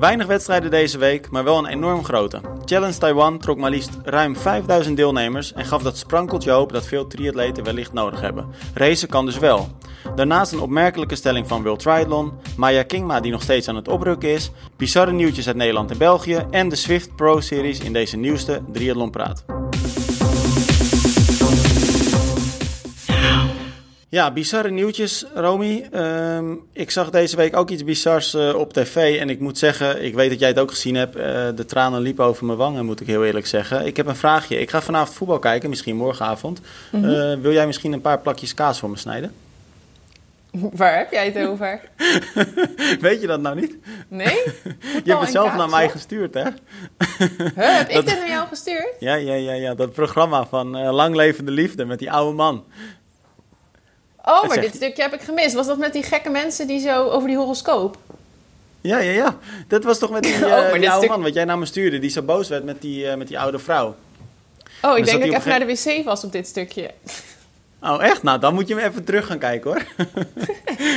Weinig wedstrijden deze week, maar wel een enorm grote. Challenge Taiwan trok maar liefst ruim 5000 deelnemers en gaf dat sprankeltje hoop dat veel triatleten wellicht nodig hebben. Racen kan dus wel. Daarnaast een opmerkelijke stelling van World Triathlon, Maya Kingma die nog steeds aan het oprukken is, bizarre nieuwtjes uit Nederland en België en de Swift Pro Series in deze nieuwste Triathlon Praat. Ja, bizarre nieuwtjes, Romy. Ehm, ik zag deze week ook iets bizars uh, op tv. En ik moet zeggen, ik weet dat jij het ook gezien hebt. Uh, de tranen liepen over mijn wangen, moet ik heel eerlijk zeggen. Ik heb een vraagje. Ik ga vanavond voetbal kijken, misschien morgenavond. Mm -hmm. uh, wil jij misschien een paar plakjes kaas voor me snijden? Waar heb jij het over? Weet je dat nou niet? Nee? je hebt het zelf naar mij gestuurd, hè? Huh, heb ik dit naar jou gestuurd? Ja, ja, ja, ja. Dat programma van Lang Levende Liefde met die oude man. Oh, maar dit stukje heb ik gemist. Was dat met die gekke mensen die zo over die horoscoop? Ja, ja, ja. Dat was toch met die, uh, oh, die oude stuk... man wat jij naar me stuurde, die zo boos werd met die, uh, met die oude vrouw. Oh, ik denk dat ik even naar de wc was op dit stukje. Oh, echt? Nou, dan moet je me even terug gaan kijken hoor.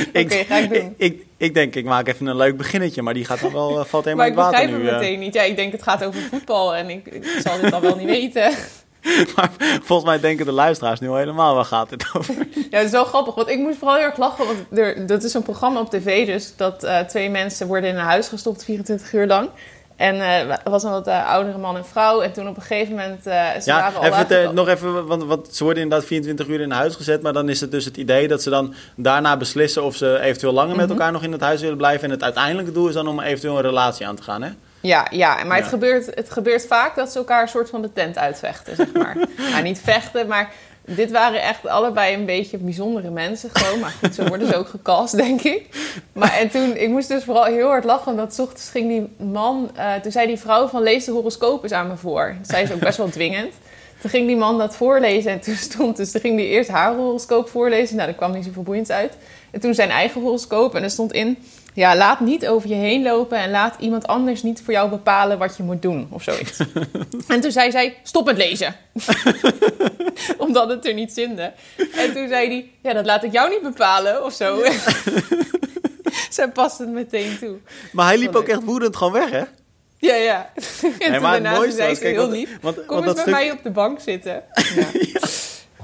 Oké, okay, ga ik doen. Ik, ik, ik, denk, ik maak even een leuk beginnetje, maar die gaat dan wel, uh, valt helemaal in het water nu. Maar ik begrijp het meteen niet. Ja, ik denk het gaat over voetbal en ik, ik zal dit dan wel niet weten. maar volgens mij denken de luisteraars nu al helemaal, waar gaat dit over? Ja, het is wel grappig, want ik moest vooral heel erg lachen. Want er, dat is een programma op tv, dus dat uh, twee mensen worden in een huis gestopt 24 uur lang. En uh, er was een wat uh, oudere man en vrouw. En toen op een gegeven moment. Ze ja, waren al even te, nog even, want, want ze worden inderdaad 24 uur in huis gezet. Maar dan is het dus het idee dat ze dan daarna beslissen of ze eventueel langer mm -hmm. met elkaar nog in het huis willen blijven. En het uiteindelijke doel is dan om eventueel een relatie aan te gaan, hè? Ja, ja maar ja. Het, gebeurt, het gebeurt vaak dat ze elkaar een soort van de tent uitvechten, zeg maar. nou, niet vechten, maar dit waren echt allebei een beetje bijzondere mensen gewoon. Maar goed, zo worden ze ook gecast, denk ik. Maar en toen, ik moest dus vooral heel hard lachen. Want dat ochtends ging die man, uh, toen zei die vrouw van lees de horoscoop eens aan me voor. Dat zei ze ook best wel dwingend. Toen ging die man dat voorlezen en toen stond dus, toen ging hij eerst haar horoscoop voorlezen. Nou, daar kwam niet zoveel boeiends uit. En toen zijn eigen horoscoop en er stond in... Ja, laat niet over je heen lopen en laat iemand anders niet voor jou bepalen wat je moet doen of zoiets. en toen zei zij: stop met lezen. Omdat het er niet zinde. En toen zei hij: ja, dat laat ik jou niet bepalen of zo. Zij past het meteen toe. Maar hij liep ook echt woedend gewoon weg, hè? Ja, ja. En nee, maar daarna zei ze heel lief: want, kom want eens bij stuk... mij op de bank zitten. Ja. ja.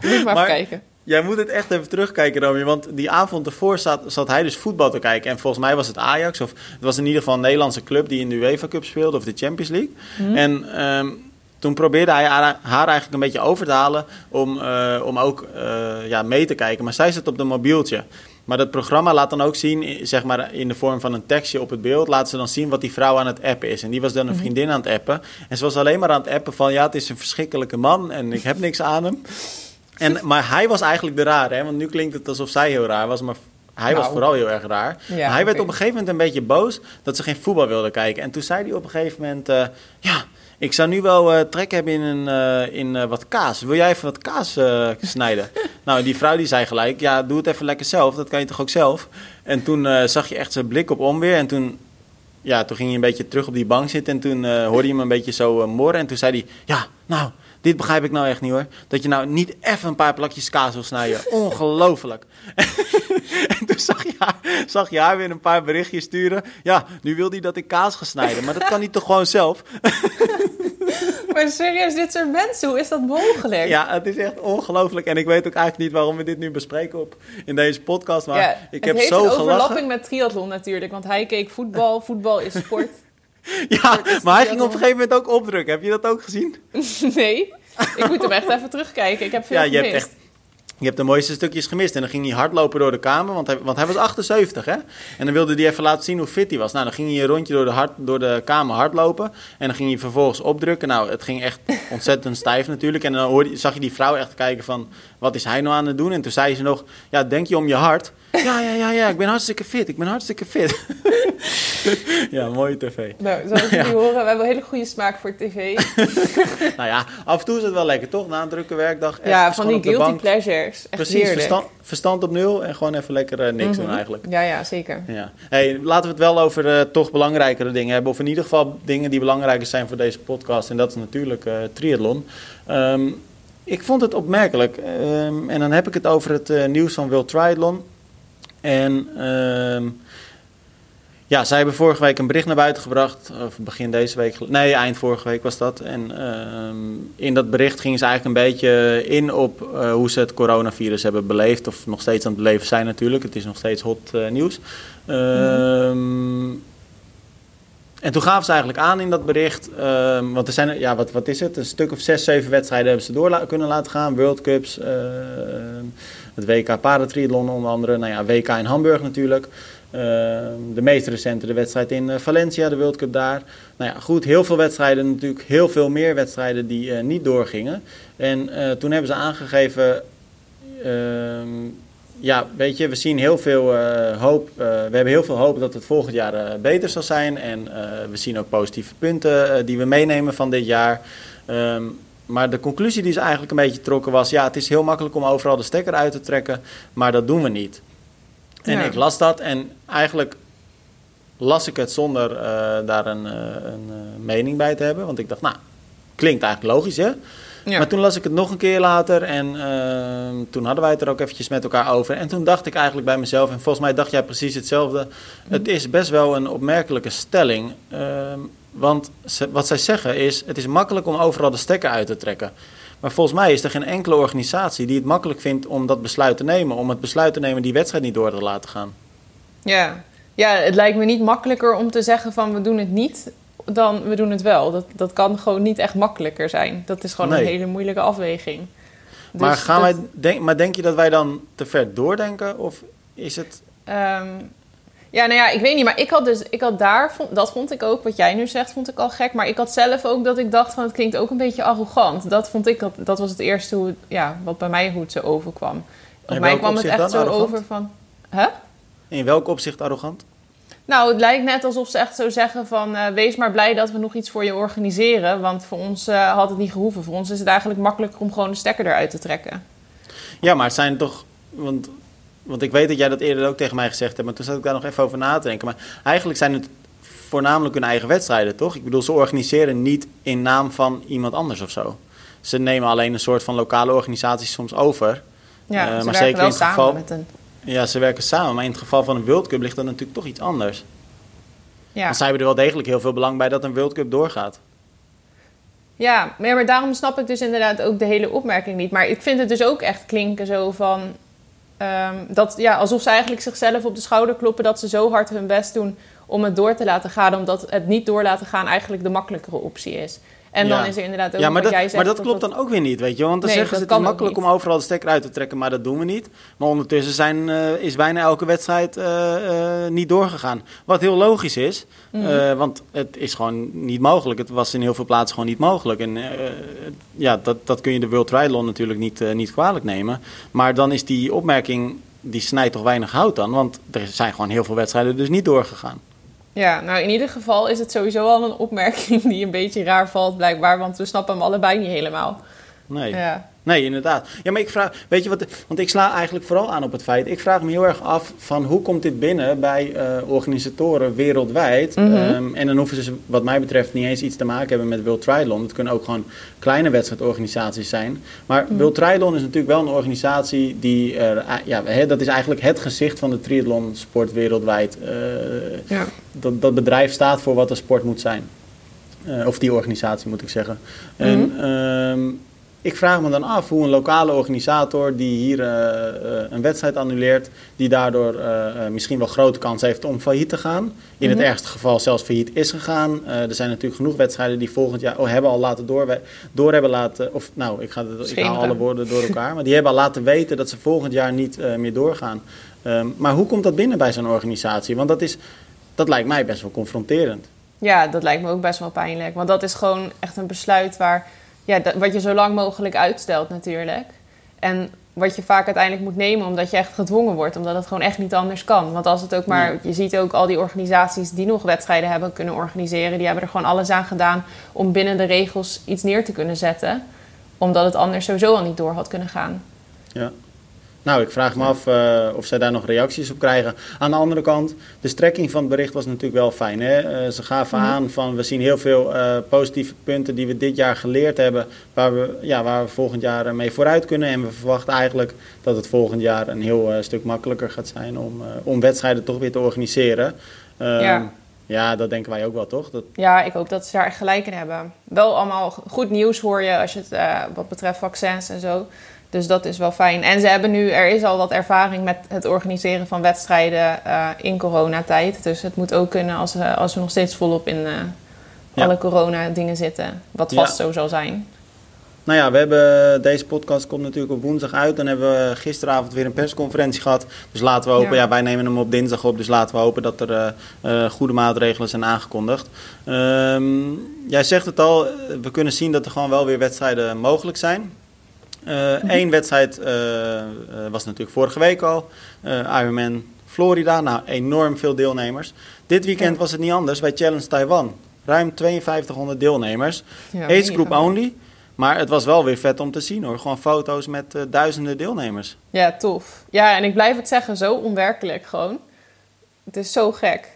Moet maar, maar even kijken. Jij moet het echt even terugkijken, Romy. Want die avond ervoor zat, zat hij dus voetbal te kijken. En volgens mij was het Ajax. Of het was in ieder geval een Nederlandse club die in de UEFA Cup speelde. Of de Champions League. Mm. En um, toen probeerde hij haar, eigenlijk een beetje over te halen. Om, uh, om ook uh, ja, mee te kijken. Maar zij zit op de mobieltje. Maar dat programma laat dan ook zien, zeg maar in de vorm van een tekstje op het beeld, laat ze dan zien wat die vrouw aan het appen is. En die was dan een vriendin aan het appen. En ze was alleen maar aan het appen van, ja, het is een verschrikkelijke man en ik heb niks aan hem. En, maar hij was eigenlijk de rare, hè? want nu klinkt het alsof zij heel raar was, maar hij was nou, vooral heel erg raar. Ja, hij okay. werd op een gegeven moment een beetje boos dat ze geen voetbal wilden kijken. En toen zei hij op een gegeven moment, uh, ja, ik zou nu wel uh, trek hebben in, een, uh, in wat kaas. Wil jij even wat kaas snijden? nou, die vrouw die zei gelijk, ja, doe het even lekker zelf, dat kan je toch ook zelf? En toen zag je echt zijn blik op onweer en toen... Ja, toen ging hij een beetje terug op die bank zitten en toen hoorde je hem een beetje zo morren. En toen zei hij, ja, nou, dit begrijp ik nou echt niet hoor. Dat je nou niet even een paar plakjes kaas wil snijden. Ongelooflijk. en toen zag je, haar, zag je haar weer een paar berichtjes sturen. Ja, nu wil hij dat ik kaas ga snijden. Maar dat kan hij toch gewoon zelf? maar serieus, dit soort mensen, hoe is dat mogelijk? Ja, het is echt ongelooflijk. En ik weet ook eigenlijk niet waarom we dit nu bespreken op, in deze podcast. Maar ja, ik heb zo gelachen. Het heeft overlapping met triathlon natuurlijk. Want hij keek voetbal. Voetbal is sport. Ja, maar hij ging op een gegeven moment ook opdrukken. Heb je dat ook gezien? Nee, ik moet hem echt even terugkijken. Ik heb veel ja, je hebt echt je hebt de mooiste stukjes gemist. En dan ging hij hardlopen door de kamer, want hij, want hij was 78, hè? En dan wilde hij even laten zien hoe fit hij was. Nou, dan ging hij een rondje door de, hard, door de kamer hardlopen. En dan ging hij vervolgens opdrukken. Nou, het ging echt ontzettend stijf natuurlijk. En dan hoorde, zag je die vrouw echt kijken van, wat is hij nou aan het doen? En toen zei ze nog, ja, denk je om je hart? Ja, ja, ja, ja, ik ben hartstikke fit. Ik ben hartstikke fit. ja, mooie tv. Nou, zoals jullie ja. horen, we hebben een hele goede smaak voor tv. nou ja, af en toe is het wel lekker, toch? Na een drukke werkdag. Ja, van die guilty pleasures. Echt Precies, verstand, verstand, op nul en gewoon even lekker uh, niks mm -hmm. doen eigenlijk. Ja, ja, zeker. Ja. Hey, laten we het wel over uh, toch belangrijkere dingen hebben. Of in ieder geval dingen die belangrijker zijn voor deze podcast. En dat is natuurlijk uh, triathlon. Um, ik vond het opmerkelijk. Um, en dan heb ik het over het nieuws van World Triathlon. En... Um, Ja, zij hebben vorige week een bericht naar buiten gebracht. Of begin deze week. Nee, eind vorige week was dat. En ehm, in dat bericht gingen ze eigenlijk een beetje in op uh, hoe ze het coronavirus hebben beleefd. Of nog steeds aan het beleven zijn natuurlijk. Het is nog steeds hot uh, nieuws. Um, En toen gaven ze eigenlijk aan in dat bericht. Want er zijn, ja, wat, wat is het? Een stuk of zes, zeven wedstrijden hebben ze door kunnen laten gaan. World Cups, het WK Paratriathlon onder andere. Nou ja, WK in Hamburg natuurlijk. Uh, de meest recente de wedstrijd in Valencia, de World Cup daar. Nou ja, goed, heel veel wedstrijden natuurlijk. Heel veel meer wedstrijden die niet doorgingen. En toen hebben ze aangegeven ehm, ja, weet je, we zien heel veel hoop. We hebben heel veel hoop dat het volgend jaar beter zal zijn. En we zien ook positieve punten die we meenemen van dit jaar. Um, maar de conclusie die ze eigenlijk een beetje trokken was: ja, het is heel makkelijk om overal de stekker uit te trekken, maar dat doen we niet. En ja. ik las dat en eigenlijk las ik het zonder daar een, een mening bij te hebben. Want ik dacht, nou, klinkt eigenlijk logisch, hè? Ja. Maar toen las ik het nog een keer later en uh, toen hadden wij het er ook eventjes met elkaar over. En toen dacht ik eigenlijk bij mezelf, en volgens mij dacht jij precies hetzelfde. Het is best wel een opmerkelijke stelling. Uh, want ze, wat zij zeggen is, het is makkelijk om overal de stekker uit te trekken. Maar volgens mij is er geen enkele organisatie die het makkelijk vindt om dat besluit te nemen. Om het besluit te nemen die wedstrijd niet door te laten gaan. Ja. ja, het lijkt me niet makkelijker om te zeggen van we doen het niet dan we doen het wel. Dat, dat kan gewoon niet echt makkelijker zijn. Dat is gewoon nee. een hele moeilijke afweging. Dus maar, gaan dat... wij denk, maar denk je dat wij dan te ver doordenken? Of is het... Um, ja, nou ja, ik weet niet. Maar ik had dus, ik had daar, dat vond ik ook, wat jij nu zegt, vond ik al gek. Maar ik had zelf ook dat ik dacht van, het klinkt ook een beetje arrogant. Dat vond ik, dat, dat was het eerste hoe, ja, wat bij mij hoe het zo overkwam. Op mij kwam het echt zo arrogant? over van, hè? In welk opzicht arrogant? Nou, het lijkt net alsof ze echt zo zeggen van... Uh, wees maar blij dat we nog iets voor je organiseren. Want voor ons uh, had het niet gehoeven. Voor ons is het eigenlijk makkelijker om gewoon de stekker eruit te trekken. Ja, maar het zijn toch... Want, want ik weet dat jij dat eerder ook tegen mij gezegd hebt... maar toen zat ik daar nog even over na te denken. Maar eigenlijk zijn het voornamelijk hun eigen wedstrijden, toch? Ik bedoel, ze organiseren niet in naam van iemand anders of zo. Ze nemen alleen een soort van lokale organisaties soms over. Ja, uh, maar zeker wel in het geval... met een ja, ze werken samen. Maar in het geval van een World Cup ligt dat natuurlijk toch iets anders. Ja. Want zij hebben er wel degelijk heel veel belang bij dat een World Cup doorgaat. Ja, maar daarom snap ik dus inderdaad ook de hele opmerking niet. Maar ik vind het dus ook echt klinken zo van... Um, dat, ja, alsof ze eigenlijk zichzelf op de schouder kloppen... dat ze zo hard hun best doen om het door te laten gaan... omdat het niet door laten gaan eigenlijk de makkelijkere optie is. En ja. dan is er inderdaad ook ja, maar wat dat, jij zegt. Maar dat klopt dan ook weer niet, weet je Want dan nee, zeggen ze het is makkelijk om overal de stekker uit te trekken, maar dat doen we niet. Maar ondertussen zijn, uh, is bijna elke wedstrijd uh, uh, niet doorgegaan. Wat heel logisch is, mm. want het is gewoon niet mogelijk. Het was in heel veel plaatsen gewoon niet mogelijk. En ja, dat, dat kun je de World Triathlon natuurlijk niet, niet kwalijk nemen. Maar dan is die opmerking, die snijdt toch weinig hout dan. Want er zijn gewoon heel veel wedstrijden dus niet doorgegaan. Ja, nou in ieder geval is het sowieso al een opmerking die een beetje raar valt blijkbaar, want we snappen hem allebei niet helemaal. Nee. Ja. Nee, inderdaad. Ja, maar ik vraag, weet je wat, want ik sla eigenlijk vooral aan op het feit, ik vraag me heel erg af van hoe komt dit binnen bij uh, organisatoren wereldwijd? Mm -hmm. um, en dan hoeven ze, wat mij betreft, niet eens iets te maken hebben met World Triathlon. Het kunnen ook gewoon kleine wedstrijdorganisaties zijn. Maar mm. World Triathlon is natuurlijk wel een organisatie die, uh, ja, he, dat is eigenlijk het gezicht van de triathlonsport wereldwijd. Uh, ja. dat, dat bedrijf staat voor wat de sport moet zijn. of die organisatie moet ik zeggen. Mm -hmm. En um, ik vraag me dan af hoe een lokale organisator die hier uh, uh, een wedstrijd annuleert, die daardoor uh, misschien wel grote kans heeft om failliet te gaan. In het ergste geval zelfs failliet is gegaan. er zijn natuurlijk genoeg wedstrijden die volgend jaar oh, hebben al laten door, door hebben laten, of nou, ik ga, ik haal alle woorden door elkaar, maar die hebben al laten weten dat ze volgend jaar niet meer doorgaan. Um, maar hoe komt dat binnen bij zo'n organisatie? Want dat, is, dat lijkt mij best wel confronterend. Ja, dat lijkt me ook best wel pijnlijk. Want dat is gewoon echt een besluit waar ja, dat, wat je zo lang mogelijk uitstelt natuurlijk. En wat je vaak uiteindelijk moet nemen omdat je echt gedwongen wordt. Omdat het gewoon echt niet anders kan. Want als het ook maar... Je ziet ook al die organisaties die nog wedstrijden hebben kunnen organiseren. Die hebben er gewoon alles aan gedaan om binnen de regels iets neer te kunnen zetten. Omdat het anders sowieso al niet door had kunnen gaan. Ja. Nou, ik vraag me af uh, of zij daar nog reacties op krijgen. Aan de andere kant, de strekking van het bericht was natuurlijk wel fijn. Hè? Uh, ze gaven mm -hmm. aan van we zien heel veel uh, positieve punten die we dit jaar geleerd hebben, waar we, ja, waar we volgend jaar mee vooruit kunnen. En we verwachten eigenlijk dat het volgend jaar een heel stuk makkelijker gaat zijn om, om wedstrijden toch weer te organiseren. ja. Ja, dat denken wij ook wel, toch? Dat... Ja, ik hoop dat ze daar echt gelijk in hebben. Wel allemaal goed nieuws hoor je als je het wat betreft vaccins en zo. Dus dat is wel fijn. En ze hebben nu, er is al wat ervaring met het organiseren van wedstrijden uh, in coronatijd. Dus het moet ook kunnen als, uh, als we nog steeds volop in ja. alle corona-dingen zitten. Wat vast ja. zo zal zijn. Nou ja, we hebben, deze podcast komt natuurlijk op woensdag uit. Dan hebben we gisteravond weer een persconferentie gehad. Dus laten we hopen, ja, ja wij nemen hem op dinsdag op. Dus laten we hopen dat er uh, goede maatregelen zijn aangekondigd. Um, jij zegt het al, we kunnen zien dat er gewoon wel weer wedstrijden mogelijk zijn. Eén -hmm. wedstrijd was natuurlijk vorige week al. Ironman Florida, nou enorm veel deelnemers. Dit weekend was het niet anders bij Challenge Taiwan. Ruim 5200 deelnemers. Ja, Age group only. Maar het was wel weer vet om te zien hoor. Gewoon foto's met uh, duizenden deelnemers. Ja, tof. Ja, en ik blijf het zeggen, zo onwerkelijk gewoon. Het is zo gek.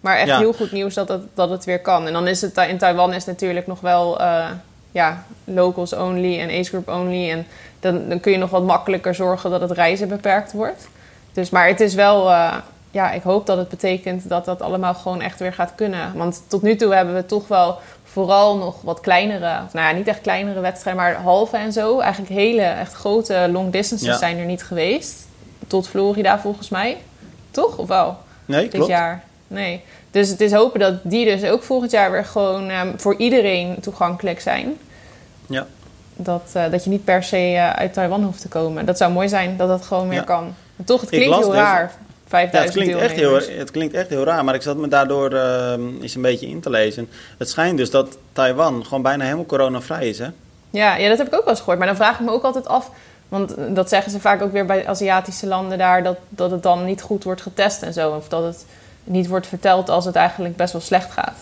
Maar echt ja. heel goed nieuws dat het, dat het weer kan. En dan is het in Taiwan is natuurlijk nog wel uh, ja, locals only en age group only. En dan, dan kun je nog wat makkelijker zorgen dat het reizen beperkt wordt. Dus, maar het is wel, uh, ja, ik hoop dat het betekent dat dat allemaal gewoon echt weer gaat kunnen. Want tot nu toe hebben we toch wel vooral nog wat kleinere, of nou ja, niet echt kleinere wedstrijden, maar halve en zo. Eigenlijk hele, echt grote long distances ja. zijn er niet geweest. Tot Florida volgens mij. Toch? Of wel? Nee, Dit klopt. jaar. Nee. Dus het is hopen dat die dus ook volgend jaar weer gewoon um, voor iedereen toegankelijk zijn. Ja. Dat, uh, dat je niet per se uh, uit Taiwan hoeft te komen. Dat zou mooi zijn dat dat gewoon weer ja. kan. Maar toch, het klinkt heel raar. 5000 ja, het, klinkt echt heel, het klinkt echt heel raar, maar ik zat me daardoor uh, eens een beetje in te lezen. Het schijnt dus dat Taiwan gewoon bijna helemaal coronavrij is, hè? Ja, ja, dat heb ik ook wel eens gehoord. Maar dan vraag ik me ook altijd af, want dat zeggen ze vaak ook weer bij Aziatische landen daar, dat, dat het dan niet goed wordt getest en zo. Of dat het niet wordt verteld als het eigenlijk best wel slecht gaat.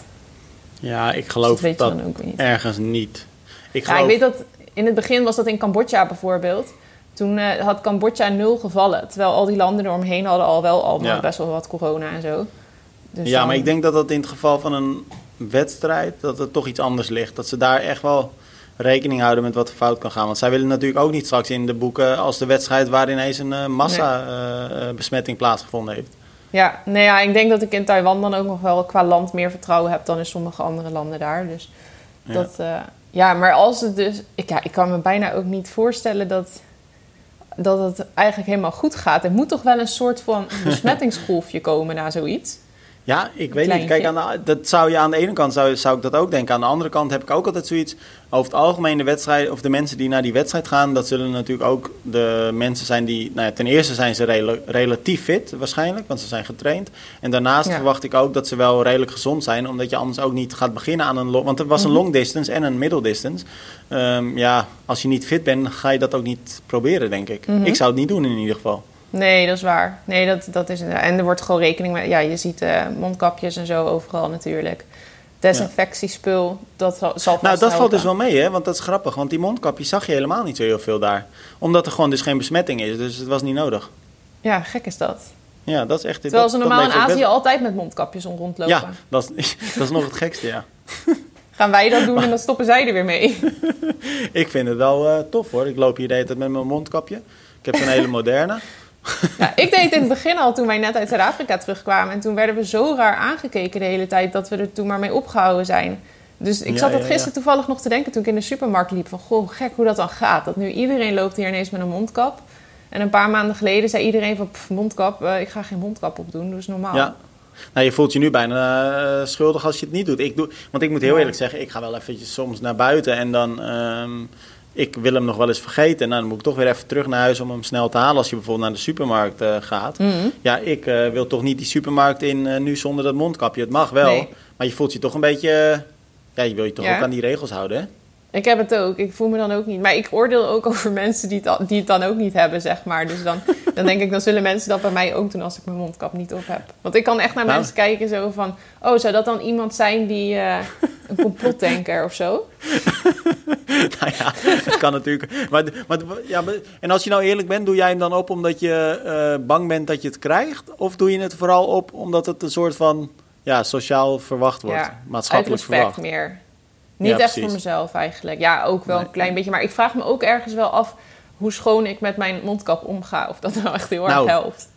Ja, ik geloof dus dat, dat niet. ergens niet. Ik, geloof... ja, ik weet dat in het begin was dat in Cambodja bijvoorbeeld. Toen uh, had Cambodja nul gevallen. Terwijl al die landen eromheen hadden al wel allemaal ja. best wel wat corona en zo. Dus ja, dan... maar ik denk dat dat in het geval van een wedstrijd... dat het toch iets anders ligt. Dat ze daar echt wel rekening houden met wat er fout kan gaan. Want zij willen natuurlijk ook niet straks in de boeken... als de wedstrijd waar ineens een uh, massa-besmetting nee. uh, plaatsgevonden heeft. Ja, nee, ja, ik denk dat ik in Taiwan dan ook nog wel qua land meer vertrouwen heb... dan in sommige andere landen daar. Dus ja. dat... ja, maar als het dus... Ik, ja, ik kan me bijna ook niet voorstellen dat dat het eigenlijk helemaal goed gaat. Er moet toch wel een soort van besmettingsgolfje komen na zoiets? Ja, ik weet niet. Kijk, aan de, dat zou je aan de ene kant zou, zou ik dat ook denken. Aan de andere kant heb ik ook altijd zoiets. Over het algemeen de wedstrijd, of de mensen die naar die wedstrijd gaan, dat zullen natuurlijk ook de mensen zijn die. Nou ja, ten eerste zijn ze rel relatief fit, waarschijnlijk, want ze zijn getraind. En daarnaast ja. verwacht ik ook dat ze wel redelijk gezond zijn, omdat je anders ook niet gaat beginnen aan een long. Want er was een mm -hmm. long distance en een middle distance. Um, ja, als je niet fit bent, ga je dat ook niet proberen, denk ik. Mm -hmm. Ik zou het niet doen in ieder geval. Nee, dat is waar. Nee, dat, dat is, en er wordt gewoon rekening met... Ja, je ziet uh, mondkapjes en zo overal natuurlijk. Desinfectiespul, dat zal, zal Nou, dat helpen. valt dus wel mee, hè? Want dat is grappig. Want die mondkapjes zag je helemaal niet zo heel veel daar. Omdat er gewoon dus geen besmetting is. Dus het was niet nodig. Ja, gek is dat. Ja, dat is echt... Terwijl ze normaal in Azië best... altijd met mondkapjes om rondlopen. Ja, dat is, dat is nog het gekste, ja. Gaan wij dat doen maar... en dan stoppen zij er weer mee. ik vind het wel uh, tof, hoor. Ik loop hier de hele tijd met mijn mondkapje. Ik heb zo'n hele moderne. Ja, ik deed het in het begin al toen wij net uit Zuid-Afrika terugkwamen. En toen werden we zo raar aangekeken de hele tijd dat we er toen maar mee opgehouden zijn. Dus ik ja, zat dat ja, gisteren ja. toevallig nog te denken toen ik in de supermarkt liep. Van goh, gek hoe dat dan gaat. Dat nu iedereen loopt hier ineens met een mondkap. En een paar maanden geleden zei iedereen van pff, mondkap, uh, ik ga geen mondkap opdoen. Dat is normaal. Ja. Nou, je voelt je nu bijna uh, schuldig als je het niet doet. Ik doe, want ik moet heel eerlijk zeggen, ik ga wel eventjes soms naar buiten en dan... Um, ik wil hem nog wel eens vergeten. Nou, dan moet ik toch weer even terug naar huis om hem snel te halen als je bijvoorbeeld naar de supermarkt uh, gaat. Mm -hmm. Ja, ik uh, wil toch niet die supermarkt in uh, nu zonder dat mondkapje. Het mag wel, nee. maar je voelt je toch een beetje... ja, je wil je toch ja. ook aan die regels houden, hè? Ik heb het ook. Ik voel me dan ook niet. Maar ik oordeel ook over mensen die het, die het dan ook niet hebben, zeg maar. Dus dan, dan denk ik, dan zullen mensen dat bij mij ook doen als ik mijn mondkap niet op heb. Want ik kan echt naar nou. mensen kijken zo van... Oh, zou dat dan iemand zijn die uh, een complotdenker of zo? nou ja, dat kan natuurlijk. Maar, maar, ja, en als je nou eerlijk bent, doe jij hem dan op omdat je uh, bang bent dat je het krijgt? Of doe je het vooral op omdat het een soort van ja, sociaal verwacht wordt, ja, maatschappelijk respect verwacht? meer. Niet echt voor mezelf eigenlijk. Ja, ook wel een klein beetje. Maar ik vraag me ook ergens wel af hoe schoon ik met mijn mondkap omga. Of dat nou echt heel erg nou, helpt.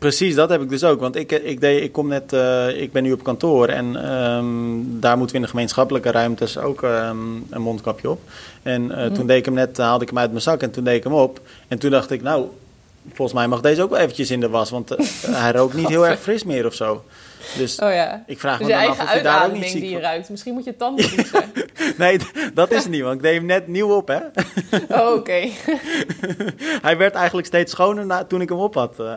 Precies, dat heb ik dus ook. Want ik, ik, deed, ik, kom net, uh, ik ben nu op kantoor en um, daar moeten we in de gemeenschappelijke ruimtes ook um, een mondkapje op. En uh, mm. toen deed ik hem net, haalde ik hem uit mijn zak en toen deed ik hem op. En toen dacht ik, nou, volgens mij mag deze ook wel eventjes in de was, want uh, hij rookt niet heel erg fris meer of zo. Dus oh ja. ik vraag dus me dan af of je daar ook niet ziek die je ruikt. Misschien moet je tanden douchen. nee, dat is het niet, want ik deed hem net nieuw op, hè. oh, oké. Hij werd eigenlijk steeds schoner na, toen ik hem op had. eh.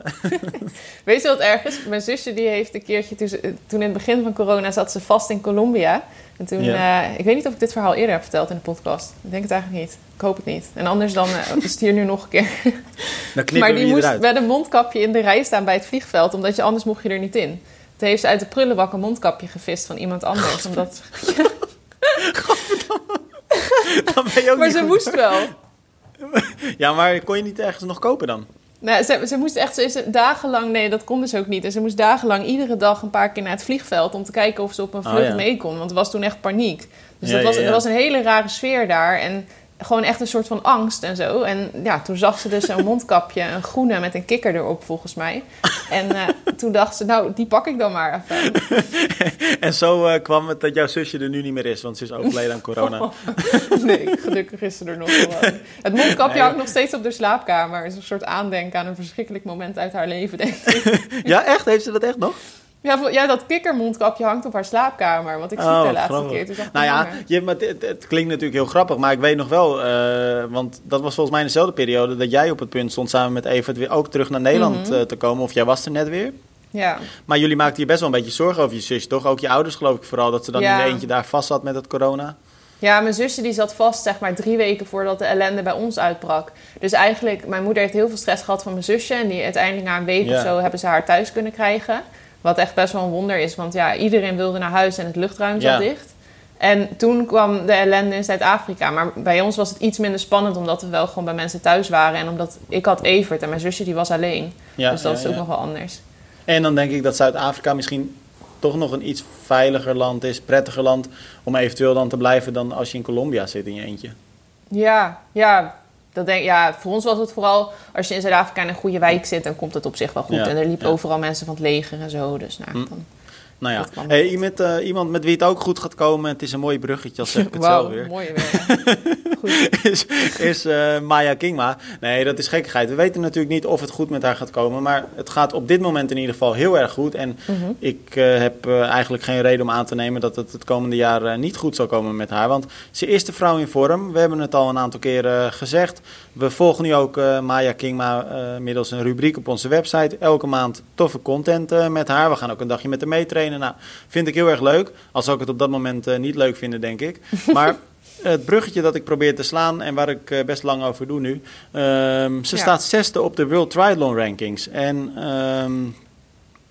Weet je wat erg is? Mijn zusje die heeft een keertje, toen, ze, toen in het begin van corona zat ze vast in Colombia. En toen, Ja. eh, ik weet niet of ik dit verhaal eerder heb verteld in de podcast. Ik denk het eigenlijk niet. Ik hoop het niet. En anders dan eh, is het hier nu nog een keer. Dan maar die moest eruit. met een mondkapje in de rij staan bij het vliegveld, omdat je anders mocht je er niet in. Toen heeft ze uit de prullenbak een mondkapje gevist van iemand anders. Omdat, Dan ben je ook maar niet ze goed. moest wel. Ja, maar kon je niet ergens nog kopen dan? Nou, ze, ze moest echt ze is dagenlang, nee, dat kon dus ook niet. En ze moest dagenlang iedere dag een paar keer naar het vliegveld om te kijken of ze op een Oh, vlucht ja. mee kon. Want er was toen echt paniek. Dus Ja, dat was, ja, er was een hele rare sfeer daar. En gewoon echt een soort van angst en zo. En ja, toen zag ze dus zo'n mondkapje, een groene met een kikker erop volgens mij. En eh, toen dacht ze, nou, die pak ik dan maar even. En zo eh, kwam het dat jouw zusje er nu niet meer is, want ze is overleden aan corona. nee, gelukkig is ze er nog gewoon. Het mondkapje Nee. hangt nog steeds op de slaapkamer. Het is een soort aandenken aan een verschrikkelijk moment uit haar leven, denk ik. Ja, echt? Heeft ze dat echt nog? Ja, ja, dat kikkermondkapje hangt op haar slaapkamer. Want ik zie Oh, het de laatste grappig. keer. Nou ja, je, maar het, het klinkt natuurlijk heel grappig, maar ik weet nog wel, eh, want dat was volgens mij in dezelfde periode dat jij op het punt stond samen met Evert weer ook terug naar Nederland Mhm. eh, te komen. Of jij was er net weer. Ja. Maar jullie maakten je best wel een beetje zorgen over je zus, toch? Ook je ouders geloof ik vooral, dat ze dan Ja. in de eentje daar vast zat met het corona. ja, mijn zusje die zat vast zeg maar drie weken voordat de ellende bij ons uitbrak. Dus eigenlijk, mijn moeder heeft heel veel stress gehad van mijn zusje. En die uiteindelijk na een week Ja. of zo hebben ze haar thuis kunnen krijgen. Wat echt best wel een wonder is. Want ja, iedereen wilde naar huis en het luchtruim zat Ja. dicht. En toen kwam de ellende in Zuid-Afrika. Maar bij ons was het iets minder spannend, omdat we wel gewoon bij mensen thuis waren. En omdat ik had Evert en mijn zusje die was alleen. Ja, dus dat ja, is ook nog wel anders. En dan denk ik dat Zuid-Afrika misschien toch nog een iets veiliger land is, prettiger land, om eventueel dan te blijven dan als je in Colombia zit in je eentje. Ja, ja, dat denk, ja, voor ons was het vooral als je in Zuid-Afrika in een goede wijk zit, dan komt het op zich wel goed. Ja, en er liepen ja. overal mensen van het leger en zo. Dus nou, Hm. dan, Nou ja, hey, iemand, eh, iemand met wie het ook goed gaat komen, het is een mooi bruggetje, als zeg ik het wauw, zo weer. mooi weer. goed. is, is eh, Maya Kingma. Nee, dat is gekkigheid. We weten natuurlijk niet of het goed met haar gaat komen. Maar het gaat op dit moment in ieder geval heel erg goed. En Mhm. ik eh, heb eigenlijk geen reden om aan te nemen dat het het komende jaar niet goed zal komen met haar. Want ze is de vrouw in vorm. We hebben het al een aantal keren gezegd. We volgen nu ook Maya Kingma middels een rubriek op onze website. Elke maand toffe content met haar. We gaan ook een dagje met haar meetrainen. Nou, vind ik heel erg leuk. Al zou ik het op dat moment eh, niet leuk vinden, denk ik. Maar het bruggetje dat ik probeer te slaan en waar ik eh, best lang over doe nu. ehm, ze Ja. staat zesde op de World Triathlon Rankings. En ehm,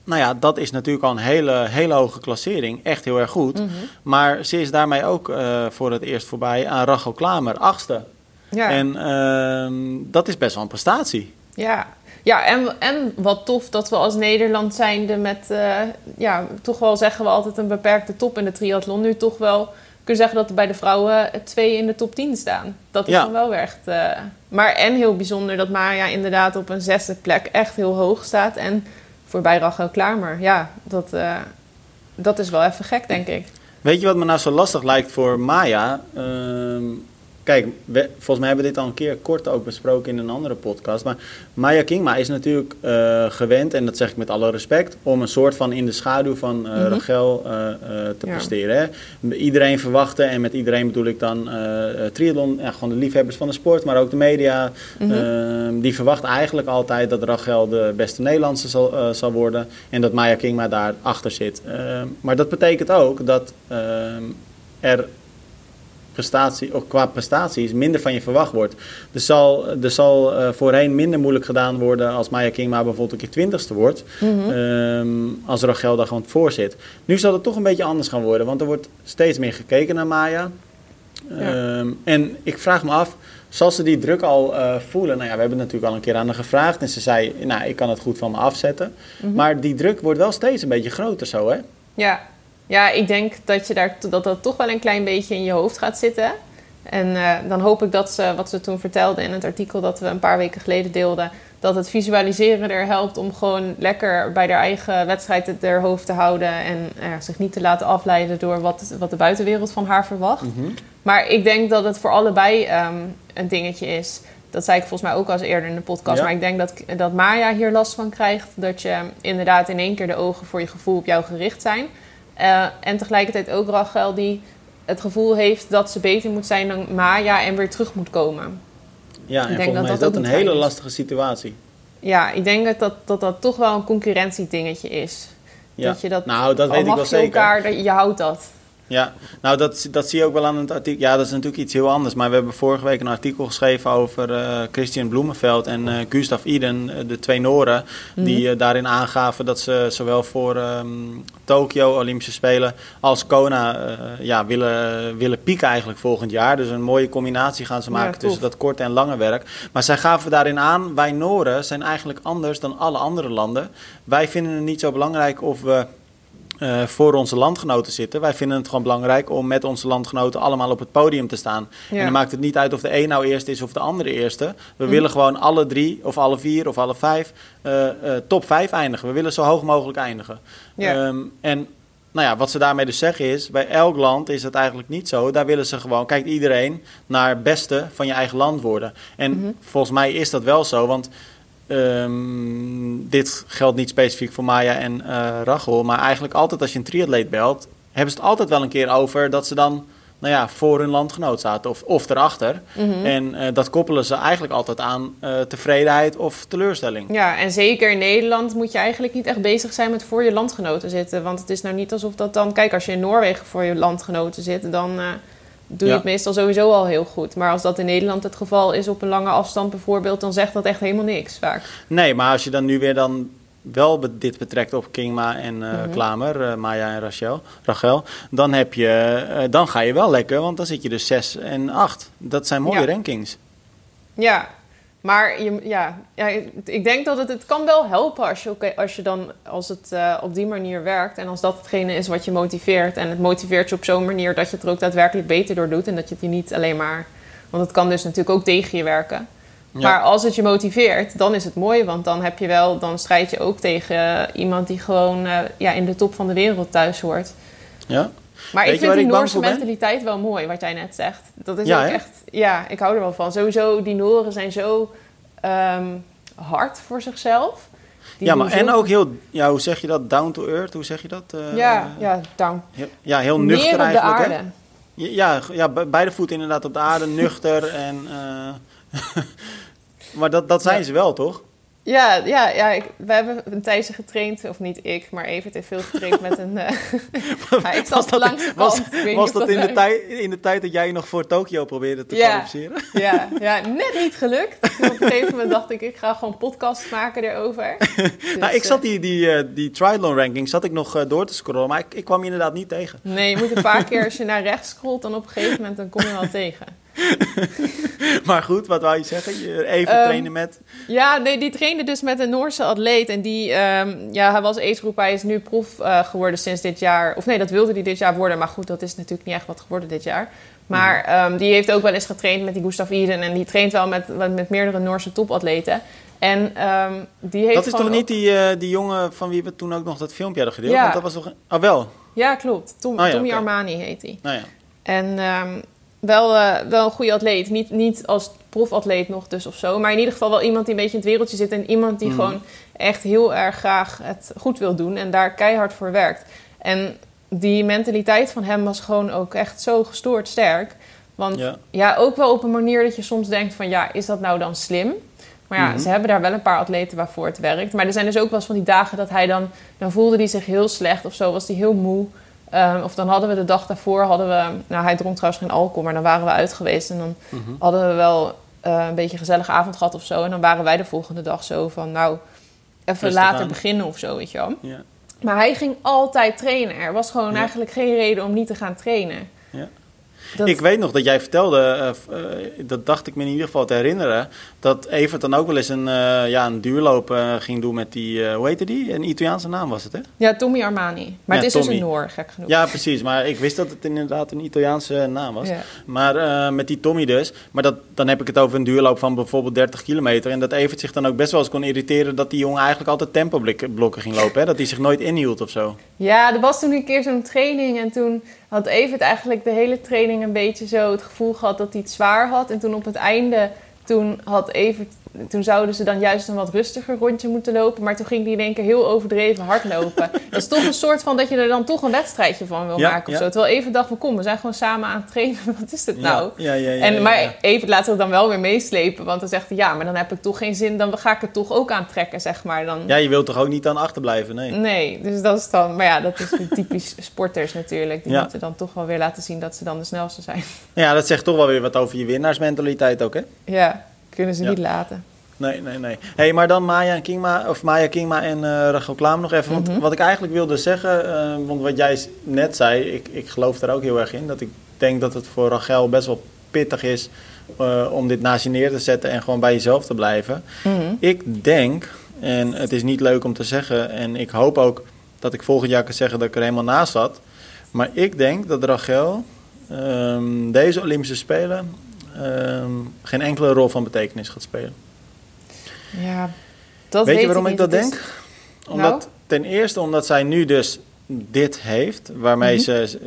nou ja, dat is natuurlijk al een hele, hele hoge klassering. Echt heel erg goed. Mhm. Maar ze is daarmee ook eh, voor het eerst voorbij aan Rachel Klamer, achtste. Ja, En ehm, dat is best wel een prestatie. ja. Ja en, en wat tof dat we als Nederland zijnde met, eh, ja, toch wel zeggen we altijd een beperkte top in de triathlon. Nu toch wel kunnen zeggen dat er bij de vrouwen twee in de top 10 staan. Dat is Ja. dan wel weer echt... eh, maar en heel bijzonder dat Maya inderdaad op een zesde plek echt heel hoog staat. En voorbij Rachel Klamer. Ja, dat, eh, dat is wel even gek, denk ik. Weet je wat me nou zo lastig lijkt voor Maya? Ehm, kijk, we- volgens mij hebben we dit al een keer kort ook besproken in een andere podcast. Maar Maya Kingma is natuurlijk eh, gewend, en dat zeg ik met alle respect, om een soort van in de schaduw van Mhm. Rachel eh, te Ja. presteren. Hè? Iedereen verwachtte, en met iedereen bedoel ik dan triathlon, ja, gewoon de liefhebbers van de sport, maar ook de media. Mhm. Ehm, die verwachten eigenlijk altijd dat Rachel de beste Nederlandse zal, zal worden en dat Maya Kingma daar achter zit. Ehm, maar dat betekent ook dat ehm, er prestatie, of qua prestaties minder van je verwacht wordt. Er zal, er zal uh, voorheen minder moeilijk gedaan worden als Maya Kingma bijvoorbeeld een keer twintigste wordt. Mm als Rachel daar gewoon voor zit. Nu zal het toch een beetje anders gaan worden, want er wordt steeds meer gekeken naar Maya. Ehm, en ik vraag me af, zal ze die druk al uh, voelen? Nou ja, we hebben het natuurlijk al een keer aan haar gevraagd en ze zei, nou, ik kan het goed van me afzetten. Mhm. Maar die druk wordt wel steeds een beetje groter zo, hè? Ja, ja, ik denk dat, je daar, dat dat toch wel een klein beetje in je hoofd gaat zitten. En uh, dan hoop ik dat ze, wat ze toen vertelde in het artikel dat we een paar weken geleden deelden, dat het visualiseren er helpt om gewoon lekker bij haar eigen wedstrijd het er hoofd te houden en uh, zich niet te laten afleiden door wat, wat de buitenwereld van haar verwacht. Mhm. Maar ik denk dat het voor allebei um, een dingetje is. Dat zei ik volgens mij ook al eens eerder in de podcast. Maar ik denk dat, dat Maya hier last van krijgt. Dat je inderdaad in één keer de ogen voor je gevoel op jou gericht zijn. Uh, en tegelijkertijd ook Rachel die het gevoel heeft dat ze beter moet zijn dan Maya en weer terug moet komen. Ja, en ik denk mij dat is dat een hele lastige situatie. Ja, ik denk dat dat, dat, dat toch wel een concurrentiedingetje is. Ja. Dat je dat, nou, dat weet ik wel zeker. Elkaar, je houdt dat. Ja, nou dat, dat zie je ook wel aan het artikel. Ja, dat is natuurlijk iets heel anders. Maar we hebben vorige week een artikel geschreven over uh, Christian Bloemenveld en uh, Gustav Iden, uh, de twee Noren. Die mhm. daarin aangaven dat ze zowel voor um, Tokio, Olympische Spelen, als Kona ja, willen, willen pieken eigenlijk volgend jaar. Dus een mooie combinatie gaan ze maken tussen dat korte en lange werk. Maar zij gaven daarin aan, wij Noren zijn eigenlijk anders dan alle andere landen. Wij vinden het niet zo belangrijk of we uh, voor onze landgenoten zitten. Wij vinden het gewoon belangrijk om met onze landgenoten allemaal op het podium te staan. En dan maakt het niet uit of de een nou eerst is of de andere eerste. We mhm. willen gewoon alle drie, of alle vier, of alle vijf uh, uh, top vijf eindigen. We willen zo hoog mogelijk eindigen. Um, en nou ja, wat ze daarmee dus zeggen is, bij elk land is dat eigenlijk niet zo. Daar willen ze gewoon, kijkt iedereen naar het beste van je eigen land worden. En mm -hmm. volgens mij is dat wel zo, want Um, dit geldt niet specifiek voor Maya en uh, Rachel, maar eigenlijk altijd als je een triatleet belt, hebben ze het altijd wel een keer over dat ze dan nou ja, voor hun landgenoot zaten of, of erachter. Mm En uh, dat koppelen ze eigenlijk altijd aan uh, tevredenheid of teleurstelling. Ja, en zeker in Nederland moet je eigenlijk niet echt bezig zijn met voor je landgenoten zitten. Want het is nou niet alsof dat dan... Kijk, als je in Noorwegen voor je landgenoten zit, dan doe je het meestal sowieso al heel goed. Maar als dat in Nederland het geval is op een lange afstand bijvoorbeeld, dan zegt dat echt helemaal niks vaak. Nee, maar als je dan nu weer dan wel dit betrekt op Kingma en uh, mm Klamer, uh, Maya en Rachel, Rachel, dan, heb je, uh, dan ga je wel lekker, want dan zit je dus 6 en 8. Dat zijn mooie rankings. Ja, maar je, ja, ja, ik denk dat het, het kan wel helpen als je, als je dan als het uh, op die manier werkt. En als dat hetgene is wat je motiveert. En het motiveert je op zo'n manier dat je het er ook daadwerkelijk beter door doet. En dat je het je niet alleen maar. Want het kan dus natuurlijk ook tegen je werken. Maar als het je motiveert, dan is het mooi. Want dan heb je wel, dan strijd je ook tegen iemand die gewoon uh, ja, in de top van de wereld thuis hoort. Ja. Maar ik vind die Noorse mentaliteit wel mooi, wat jij net zegt. Dat is ook echt, ja, ik hou er wel van. Sowieso, die Noren zijn zo um, hard voor zichzelf. Die ja, maar en ook heel, ja, hoe zeg je dat? Down to earth, hoe zeg je dat? Uh, ja, ja, down. ja, heel nuchter eigenlijk. Hè? Ja, ja, beide voeten inderdaad op de aarde, nuchter en. Uh, maar dat, dat zijn ze wel, toch? Ja, ja, ja ik, we hebben een tijdje getraind, of niet ik, maar Evert heeft veel getraind met een... Uh, hij was dat, langs was, was dat, in, de tijd, in de tijd dat jij nog voor Tokio probeerde te ja, kwalificeren? Ja, ja, net niet gelukt. Toen op een gegeven moment dacht ik, ik ga gewoon podcast maken erover. Dus, nou, ik zat eh, die, die, uh, die triathlon ranking zat ik nog uh, door te scrollen, maar ik, ik kwam je inderdaad niet tegen. Nee, je moet een paar keer, als je naar rechts scrolt, dan op een gegeven moment dan kom je wel tegen. maar goed, wat wou je zeggen? Even um, trainen met... Ja, nee, die trainde dus met een Noorse atleet. En die, um, ja, hij was agegroep. Hij is nu prof uh, geworden sinds dit jaar. Of nee, dat wilde hij dit jaar worden. Maar goed, dat is natuurlijk niet echt wat geworden dit jaar. Maar um, die heeft ook wel eens getraind met die Gustav Iden. En die traint wel met, met meerdere Noorse topatleten. En die heeft Dat is toch niet die, uh, die jongen van wie we toen ook nog dat filmpje hadden gedeeld? Ja. Want dat was toch... Oh, wel? Ja, klopt. Tom, oh, ja, Tommy okay. Armani heet hij. Oh, ja. En wel, uh, wel een goede atleet. Niet, niet als profatleet nog dus of zo. Maar in ieder geval wel iemand die een beetje in het wereldje zit. En iemand die mm. gewoon echt heel erg graag het goed wil doen. En daar keihard voor werkt. En die mentaliteit van hem was gewoon ook echt zo gestoord sterk. Want ja. ja, ook wel op een manier dat je soms denkt van... ja, is dat nou dan slim? Maar ja, mm -hmm. ze hebben daar wel een paar atleten waarvoor het werkt. Maar er zijn dus ook wel eens van die dagen dat hij dan... dan voelde hij zich heel slecht of zo, was hij heel moe... Ehm, of dan hadden we de dag daarvoor, hadden we, nou hij dronk trouwens geen alcohol, maar dan waren we uit geweest. En dan Mhm. hadden we wel eh, een beetje een gezellige avond gehad of zo. En dan waren wij de volgende dag zo van, nou, even Rustig later aan. beginnen of zo, weet je wel. Maar hij ging altijd trainen. Er was gewoon Ja. eigenlijk geen reden om niet te gaan trainen. Ja. Dat, Ik weet nog dat jij vertelde, eh, eh, dat dacht ik me in ieder geval te herinneren, dat Evert dan ook wel eens een, eh, ja, een duurloop ging doen met die, hoe heette die? Een Italiaanse naam was het, hè? Ja, Tommy Armani. Maar Ja, het is dus een Noor, gek genoeg. Ja, precies. Maar ik wist dat het inderdaad een Italiaanse naam was. Ja. Maar met die Tommy dus. Maar dat, dan heb ik het over een duurloop van bijvoorbeeld 30 kilometer. En dat Evert zich dan ook best wel eens kon irriteren dat die jongen eigenlijk altijd tempoblokken ging lopen. Hè? Dat hij zich nooit inhield of zo. Ja, er was toen een keer zo'n training en toen had Evert eigenlijk de hele training een beetje zo het gevoel gehad dat hij het zwaar had. En toen op het einde, toen had Evert, toen zouden ze dan juist een wat rustiger rondje moeten lopen. Maar toen ging hij in één keer heel overdreven hardlopen. dat is toch een soort van dat je er dan toch een wedstrijdje van wil Ja, maken of ja. zo. Terwijl Evert dacht van kom, we zijn gewoon samen aan het trainen. Wat is dit nou? Ja, ja, ja, ja, En, maar. Evert laat zich dan wel weer meeslepen. Want dan zegt hij, ja, maar dan heb ik toch geen zin. Dan ga ik het toch ook aantrekken, zeg maar. Dan, Ja, je wilt toch ook niet aan achterblijven? Nee. Nee, dus dat is dan... Maar ja, dat is typisch sporters natuurlijk. Die moeten dan toch wel weer laten zien dat ze dan de snelste zijn. Ja, dat zegt toch wel weer wat over je winnaarsmentaliteit ook, hè? Ja, kunnen ze Ja. niet laten. Nee, nee, nee. hey, maar dan Maya Kingma, of Maya Kingma en eh Rachel Klaam nog even. Want Mhm. wat ik eigenlijk wilde zeggen, eh, want wat jij net zei, ik, ik geloof daar ook heel erg in. Dat ik denk dat het voor Rachel best wel pittig is eh, om dit naast je neer te zetten en gewoon bij jezelf te blijven. Mhm. Ik denk, en het is niet leuk om te zeggen, en ik hoop ook dat ik volgend jaar kan zeggen dat ik er helemaal naast zat. Maar ik denk dat Rachel ehm, deze Olympische Spelen geen enkele rol van betekenis gaat spelen. Ja, dat Weet je waarom ik dat is- denk? Omdat, Nou? Ten eerste omdat zij nu dus dit heeft, waarmee Mhm. ze...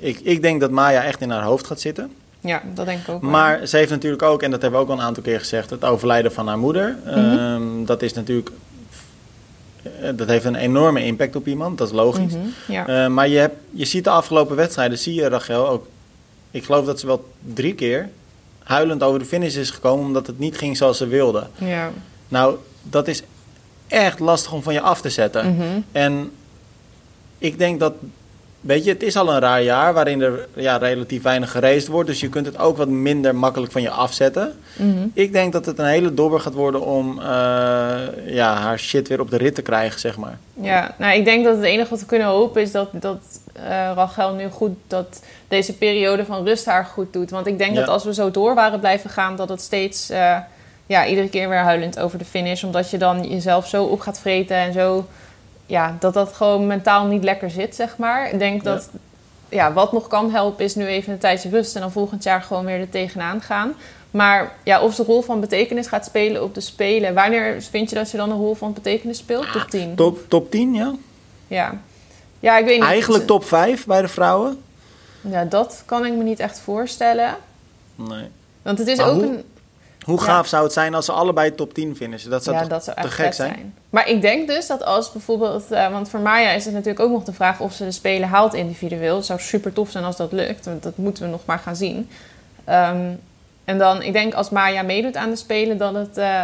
eh, Ik, ik denk dat Maya echt in haar hoofd gaat zitten. Ja, dat denk ik ook. Maar ze heeft natuurlijk ook, en dat hebben we ook al een aantal keer gezegd, het overlijden van haar moeder. Mhm. Ehm, dat is natuurlijk... eh, Dat heeft een enorme impact op iemand, dat is logisch. Mhm, Ja. Eh, maar je, hebt, je ziet de afgelopen wedstrijden, zie je Rachel ook... Ik geloof dat ze wel drie keer huilend over de finish is gekomen... omdat het niet ging zoals ze wilde. ja. Nou, dat is echt lastig om van je af te zetten. Mhm. En ik denk dat, weet je, het is al een raar jaar waarin er ja, relatief weinig geraced wordt. Dus je kunt het ook wat minder makkelijk van je afzetten. Mhm. Ik denk dat het een hele dobber gaat worden om eh, ja, haar shit weer op de rit te krijgen, zeg maar. Ja, nou, ik denk dat het enige wat we kunnen hopen is dat, dat eh, Rachel nu goed, dat deze periode van rust haar goed doet. Want ik denk Ja. dat als we zo door waren blijven gaan, dat het steeds, eh, ja, iedere keer weer huilend over de finish. Omdat je dan jezelf zo op gaat vreten en zo, ja, dat dat gewoon mentaal niet lekker zit, zeg maar. Ik denk dat, ja, wat nog kan helpen is nu even een tijdje rust en dan volgend jaar gewoon weer er tegenaan gaan. Maar ja, of ze rol van betekenis gaat spelen op de Spelen. Wanneer vind je dat ze dan een rol van betekenis speelt? Top 10. Top, top 10, ja? Ja. Ja, ik weet niet. Eigenlijk top 5 bij de vrouwen? Ja, dat kan ik me niet echt voorstellen. Nee. Want het is Maar ook hoe- een... Hoe Ja. gaaf zou het zijn als ze allebei top 10 finishen? Dat zou ja, toch dat zou te gek zijn? zijn. Maar ik denk dus dat als bijvoorbeeld... eh, want voor Maya is het natuurlijk ook nog de vraag of ze de Spelen haalt individueel. Het zou super tof zijn als dat lukt. Want dat moeten we nog maar gaan zien. Ehm, en dan, ik denk als Maya meedoet aan de Spelen, dat het eh,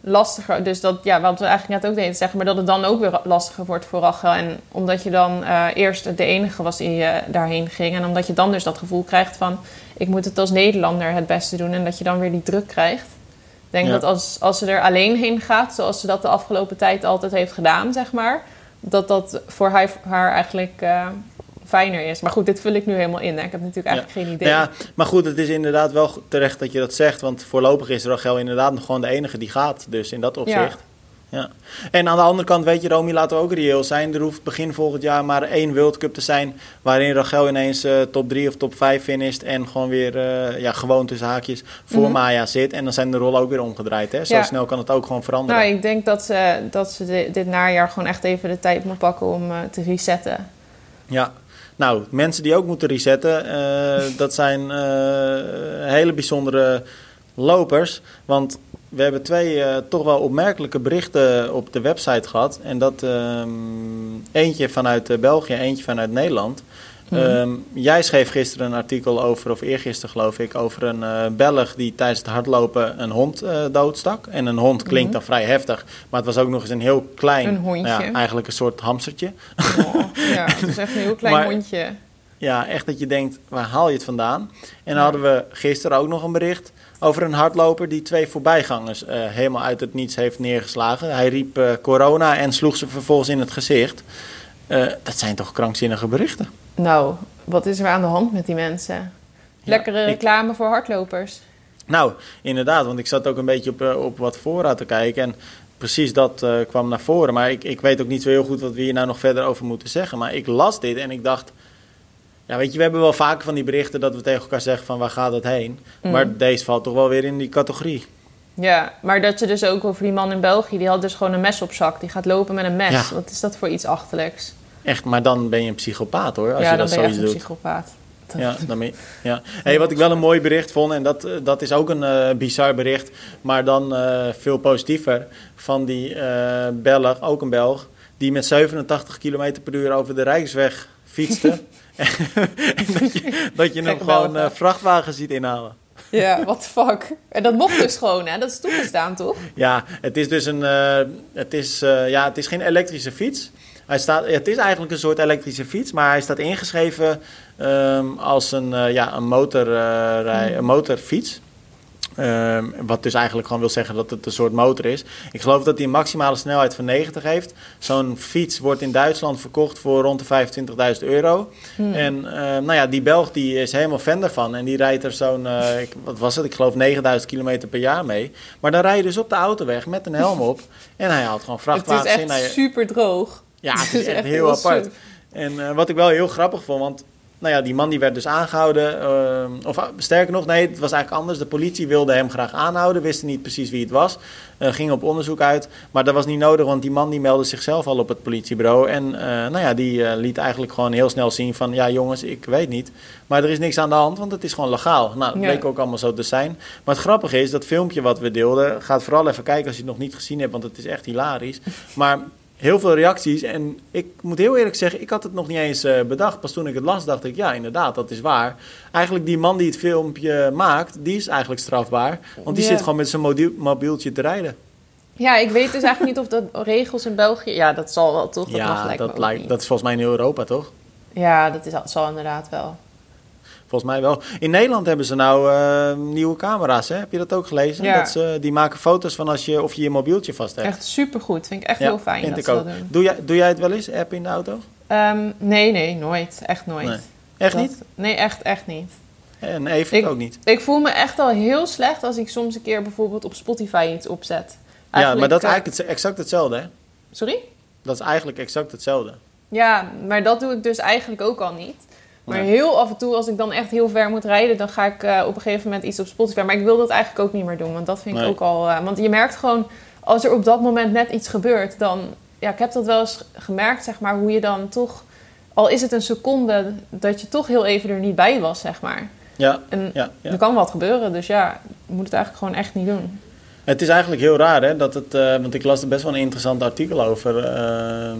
lastiger... Dus dat, ja, wat we eigenlijk net ook deden zeggen... maar dat het dan ook weer lastiger wordt voor Rachel. En omdat je dan eh, eerst de enige was die daarheen ging... en omdat je dan dus dat gevoel krijgt van... ik moet het als Nederlander het beste doen... en dat je dan weer die druk krijgt. Ik denk Ja. dat als, als ze er alleen heen gaat... zoals ze dat de afgelopen tijd altijd heeft gedaan, zeg maar... dat dat voor haar, haar eigenlijk eh, fijner is. Maar goed, dit vul ik nu helemaal in. Hè. Ik heb natuurlijk eigenlijk geen idee. Ja, maar goed, het is inderdaad wel terecht dat je dat zegt. Want voorlopig is Rachel inderdaad nog gewoon de enige die gaat. Dus in dat opzicht. Ja. En aan de andere kant, weet je, Romy, laten we ook reëel zijn. Er hoeft begin volgend jaar maar één World Cup te zijn. waarin Rachel ineens eh, top 3 of top 5 finisht. en gewoon weer, eh, ja, gewoon tussen haakjes voor Mhm. Maya zit. En dan zijn de rollen ook weer omgedraaid. Hè? Zo Ja. snel kan het ook gewoon veranderen. Nou, ik denk dat ze, dat ze di- dit najaar gewoon echt even de tijd moet pakken om eh, te resetten. Ja, nou, mensen die ook moeten resetten, dat zijn hele bijzondere lopers. Want we hebben twee eh, toch wel opmerkelijke berichten op de website gehad. En dat ehm, eentje vanuit eh, België, eentje vanuit Nederland. Ehm, jij schreef gisteren een artikel over, of eergisteren geloof ik, over een uh, Belg die tijdens het hardlopen een hond uh, doodstak. En een hond klinkt dan vrij heftig, maar het was ook nog eens een heel klein, Een hondje. ja, eigenlijk een soort hamstertje. Oh, ja, het is echt een heel klein Maar- hondje. Ja, echt dat je denkt, waar haal je het vandaan? En dan hadden we gisteren ook nog een bericht over een hardloper die twee voorbijgangers eh, helemaal uit het niets heeft neergeslagen. Hij riep eh, corona en sloeg ze vervolgens in het gezicht. Eh, dat zijn toch krankzinnige berichten? Nou, wat is er aan de hand met die mensen? Lekkere ik- reclame voor hardlopers. Nou, inderdaad, want ik zat ook een beetje op, op wat voorraad te kijken. En precies dat kwam naar voren. Maar ik, ik weet ook niet zo heel goed wat we hier nou nog verder over moeten zeggen. Maar ik las dit en ik dacht. Ja, weet je, we hebben wel vaker van die berichten dat we tegen elkaar zeggen van waar gaat het heen. Mm. Maar deze valt toch wel weer in die categorie. Ja, maar dat je dus ook over die man in België, die had dus gewoon een mes op zak. Die gaat lopen met een mes. Ja. Wat is dat voor iets achterlijks? Echt, maar dan ben je een psychopaat hoor, als ja, je dan dat ben je echt een doet. psychopaat. Dat- Ja, dan ben je- ja. Hey, wat ik wel een mooi bericht vond, en dat, eh, dat is ook een eh, bizar bericht, maar dan eh, veel positiever, van die eh Belg, ook een Belg, die met 87 km per uur over de Rijksweg fietste. dat je, dat je hem gewoon Belgen. eh, vrachtwagens ziet inhalen. Ja, what the fuck. En dat mocht dus gewoon, hè? Dat is toegestaan, toch? Ja, het is dus een. eh, het, is, eh, ja, het is geen elektrische fiets. Hij staat, het is eigenlijk een soort elektrische fiets, maar hij staat ingeschreven ehm, als een, ja, een, motorrij, een motorfiets. Ehm, wat dus eigenlijk gewoon wil zeggen dat het een soort motor is. Ik geloof dat hij een maximale snelheid van 90 heeft. Zo'n fiets wordt in Duitsland verkocht voor rond de 25.000 euro. Hmm. En eh, nou ja, die Belg die is helemaal fan daarvan. En die rijdt er zo'n, eh, wat was het, ik geloof 9000 kilometer per jaar mee. Maar dan rij je dus op de autoweg met een helm op. En hij haalt gewoon Het is vrachtwagens in. echt super droog. ja, het is echt heel apart. En eh, wat ik wel heel grappig vond, want nou ja, die man die werd dus aangehouden. ehm, of ah, sterker nog, nee, het was eigenlijk anders. De politie wilde hem graag aanhouden, wisten niet precies wie het was. eh, ging op onderzoek uit, maar dat was niet nodig, want die man die meldde zichzelf al op het politiebureau. En eh, nou ja, die eh, liet eigenlijk gewoon heel snel zien van, ja jongens, ik weet niet. Maar er is niks aan de hand, want het is gewoon legaal. Nou, dat Ja. bleek ook allemaal zo te zijn. Maar het grappige is, dat filmpje wat we deelden, gaat vooral even kijken als je het nog niet gezien hebt, want het is echt hilarisch. Maar heel veel reacties. En ik moet heel eerlijk zeggen, ik had het nog niet eens eh, bedacht. Pas toen ik het las, dacht ik, ja, inderdaad, dat is waar. Eigenlijk die man die het filmpje maakt, die is eigenlijk strafbaar. Want die zit gewoon met zijn mobiel- mobieltje te rijden. Ja, ik weet dus eigenlijk niet of de regels in België... Ja, dat zal wel, toch? Dat mag ja, lijkt dat, lijkt, dat is volgens mij in heel Europa, toch? Ja, dat is, zal inderdaad wel. Volgens mij wel. In Nederland hebben ze nou eh, nieuwe camera's, hè? Heb je dat ook gelezen? Ja. Dat ze, die maken foto's van als je, of je je mobieltje vast hebt. Echt supergoed. Vind ik echt Ja, heel fijn dat ze dat doen. Doe jij, doe jij het wel eens, app in de auto? Ehm, nee, nee, nooit. Echt nooit. Nee. Echt Dat- niet? Nee, echt, echt niet. En even Ik- ook niet. Ik voel me echt al heel slecht als ik soms een keer bijvoorbeeld op Spotify iets opzet. Ja, maar dat is eh, eigenlijk exact hetzelfde, hè? Sorry? Dat is eigenlijk exact hetzelfde. Ja, maar dat doe ik dus eigenlijk ook al niet. Maar heel af en toe, als ik dan echt heel ver moet rijden, dan ga ik eh, op een gegeven moment iets op Spotify. Maar ik wil dat eigenlijk ook niet meer doen, want dat vind ik ook al. eh, want je merkt gewoon, als er op dat moment net iets gebeurt, dan. Ja, ik heb dat wel eens gemerkt, zeg maar, hoe je dan toch. Al is het een seconde, dat je toch heel even er niet bij was, zeg maar. Ja, En ja, ja. er kan wat gebeuren, dus ja, je moet het eigenlijk gewoon echt niet doen. Het is eigenlijk heel raar, hè? Dat het, eh, want ik las er best wel een interessant artikel over. eh,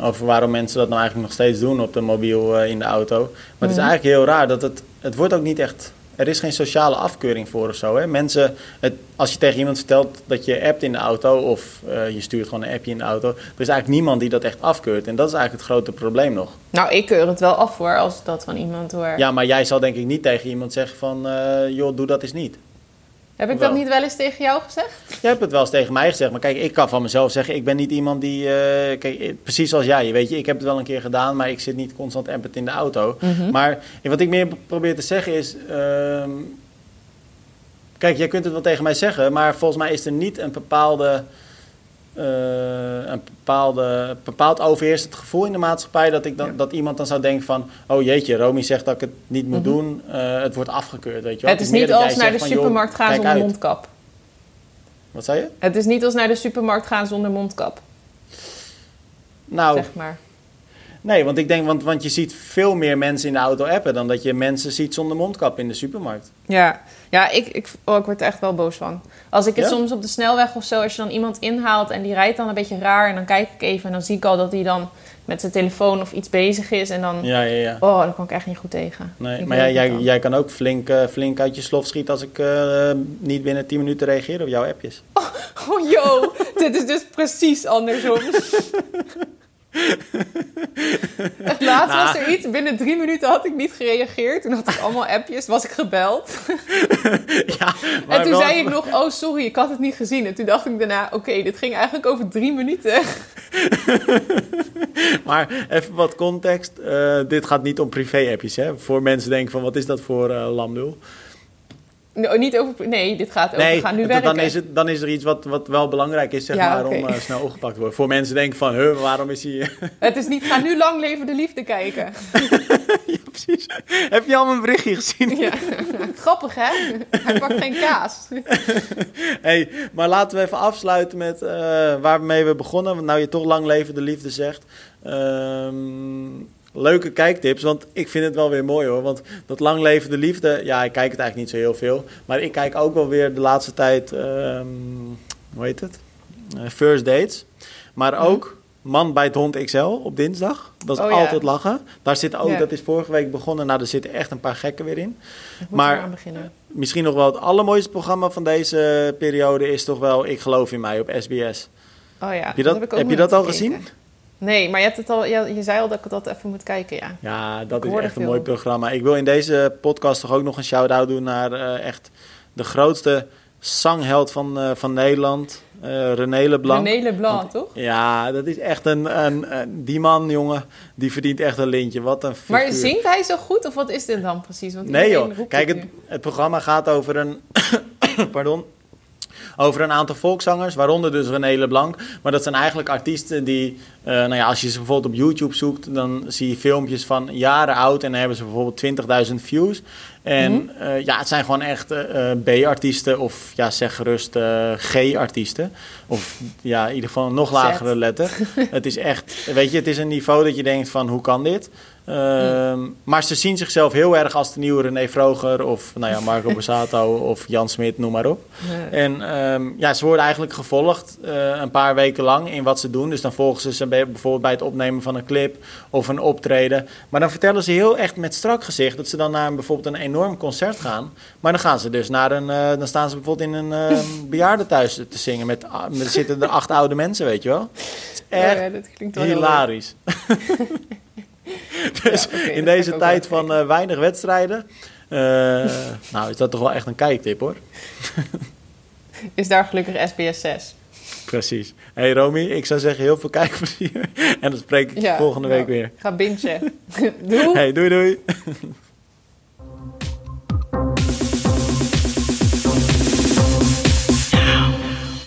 over waarom mensen dat nou eigenlijk nog steeds doen op de mobiel eh, in de auto. Maar het is eigenlijk heel raar dat het. Het wordt ook niet echt. Er is geen sociale afkeuring voor of zo. Hè? Mensen, het, als je tegen iemand vertelt dat je appt in de auto of je stuurt gewoon een appje in de auto, er is eigenlijk niemand die dat echt afkeurt. En dat is eigenlijk het grote probleem nog. Nou, ik keur het wel af hoor, als dat van iemand hoor. Ja, maar jij zal denk ik niet tegen iemand zeggen van, joh, doe dat eens niet. Heb ik Wel. dat niet wel eens tegen jou gezegd? Jij hebt het wel eens tegen mij gezegd, maar kijk, ik kan van mezelf zeggen, ik ben niet iemand die, eh, kijk, eh, precies zoals jij, weet je, ik heb het wel een keer gedaan, maar ik zit niet constant append in de auto. Mhm. Maar wat ik meer probeer te zeggen is, ehm, kijk, jij kunt het wel tegen mij zeggen, maar volgens mij is er niet een bepaalde, een bepaalde, bepaald overheersend gevoel in de maatschappij dat, ik dan, Ja. dat iemand dan zou denken van, oh jeetje, Romy zegt dat ik het niet moet Mhm. doen, eh, het wordt afgekeurd, weet je wel. Het is niet als naar de van, supermarkt gaan zonder uit. mondkap. Wat zei je? Het is niet als naar de supermarkt gaan zonder mondkap, Nou, zeg maar. Nee, want ik denk, want, want je ziet veel meer mensen in de auto appen dan dat je mensen ziet zonder mondkap in de supermarkt. Ja, ja ik, ik, oh, ik word er echt wel boos van. Als ik het Ja? soms op de snelweg of zo, als je dan iemand inhaalt en die rijdt dan een beetje raar en dan kijk ik even en dan zie ik al dat hij dan met zijn telefoon of iets bezig is en dan, Ja, ja, ja. oh, daar kan ik echt niet goed tegen. Nee, Ik maar jij, jij, kan ook flink, eh, flink uit je slof schieten als ik eh, niet binnen 10 minuten reageer op jouw appjes. Oh, yo, dit is dus precies andersom. Laatst was er iets, binnen drie minuten had ik niet gereageerd. Toen had ik allemaal appjes, was ik gebeld. ja, en toen wel- zei ik nog, oh sorry, ik had het niet gezien. En toen dacht ik daarna, oké, dit ging eigenlijk over drie minuten. Maar even wat context. eh, dit gaat niet om privé-appjes, hè? Voor mensen denken van, wat is dat voor lamlul? No, niet over, nee, dit gaat over, Nee, gaan nu werken. dan is, het, dan is er iets wat, wat wel belangrijk is, zeg Ja, maar, om eh, snel opgepakt te worden. Voor mensen denken van, huh, waarom is hij... Het is niet, ga nu lang leven de liefde kijken. ja, precies. Heb je al mijn berichtje gezien? Ja. Grappig, hè? Hij pakt geen kaas. Hey, maar laten we even afsluiten met eh, waarmee we begonnen. Want nou je toch lang leven de liefde zegt. Ehm, leuke kijktips, want ik vind het wel weer mooi hoor. Want dat lang leven de liefde, ja, ik kijk het eigenlijk niet zo heel veel. Maar ik kijk ook wel weer de laatste tijd, ehm, hoe heet het? Eh, First Dates. Maar Mhm. ook Man bij het Hond XL op dinsdag. Dat is Oh ja. altijd lachen. Daar zit ook, Ja. dat is vorige week begonnen. Nou, er zitten echt een paar gekken weer in. Maar- aan beginnen. Misschien nog wel het allermooiste programma van deze periode is toch wel Ik geloof in mij op SBS. Oh ja, Heb je dat, heb ik ook heb je dat al gezien? Nee, maar je, hebt het al, je, je zei al dat ik dat even moet kijken, ja. Ja, dat Ik is echt een veel. mooi programma. Ik wil in deze podcast toch ook nog een shout-out doen naar eh, echt de grootste zangheld van, eh, van Nederland, eh René Leblanc. René Leblanc, Want- toch? Ja, dat is echt een, een, een- Die man, jongen, die verdient echt een lintje. Wat een figuur. Maar zingt hij zo goed of wat is dit dan precies? Want Nee joh, kijk, het het, nu. het programma gaat over een, pardon, over een aantal volkszangers, waaronder dus René Leblanc. Maar dat zijn eigenlijk artiesten die, eh, nou ja, als je ze bijvoorbeeld op YouTube zoekt, dan zie je filmpjes van jaren oud en dan hebben ze bijvoorbeeld 20.000 views. En Mhm. eh, ja, het zijn gewoon echt eh, B-artiesten of ja, zeg gerust G-artiesten. Of ja, in ieder geval een nog lagere letter. het is echt, weet je, het is een niveau dat je denkt van hoe kan dit? Ehm, Maar ze zien zichzelf heel erg als de nieuwe René Vroger of nou ja, Marco Borsato of Jan Smit, noem maar op. Nee. En ehm, ja, ze worden eigenlijk gevolgd eh, een paar weken lang in wat ze doen. Dus dan volgen ze ze bij- bijvoorbeeld bij het opnemen van een clip of een optreden. Maar dan vertellen ze heel echt met strak gezicht dat ze dan naar een, bijvoorbeeld een enorm concert gaan. Maar dan gaan ze dus naar een, eh, dan staan ze bijvoorbeeld in een eh bejaardentehuis te zingen. Met, ah, met, er zitten er acht oude mensen, weet je wel. Het is echt Ja, ja, dat klinkt wel hilarisch. dus Ja, in deze tijd van eh, weinig wedstrijden. eh, nou, is dat toch wel echt een kijktip hoor. Is daar gelukkig SBS 6. Precies. Hey Romy, ik zou zeggen heel veel kijkplezier. En dan spreek ik Ja, volgende nou, week weer. Ga bingen. Doei! Hey, doei doei.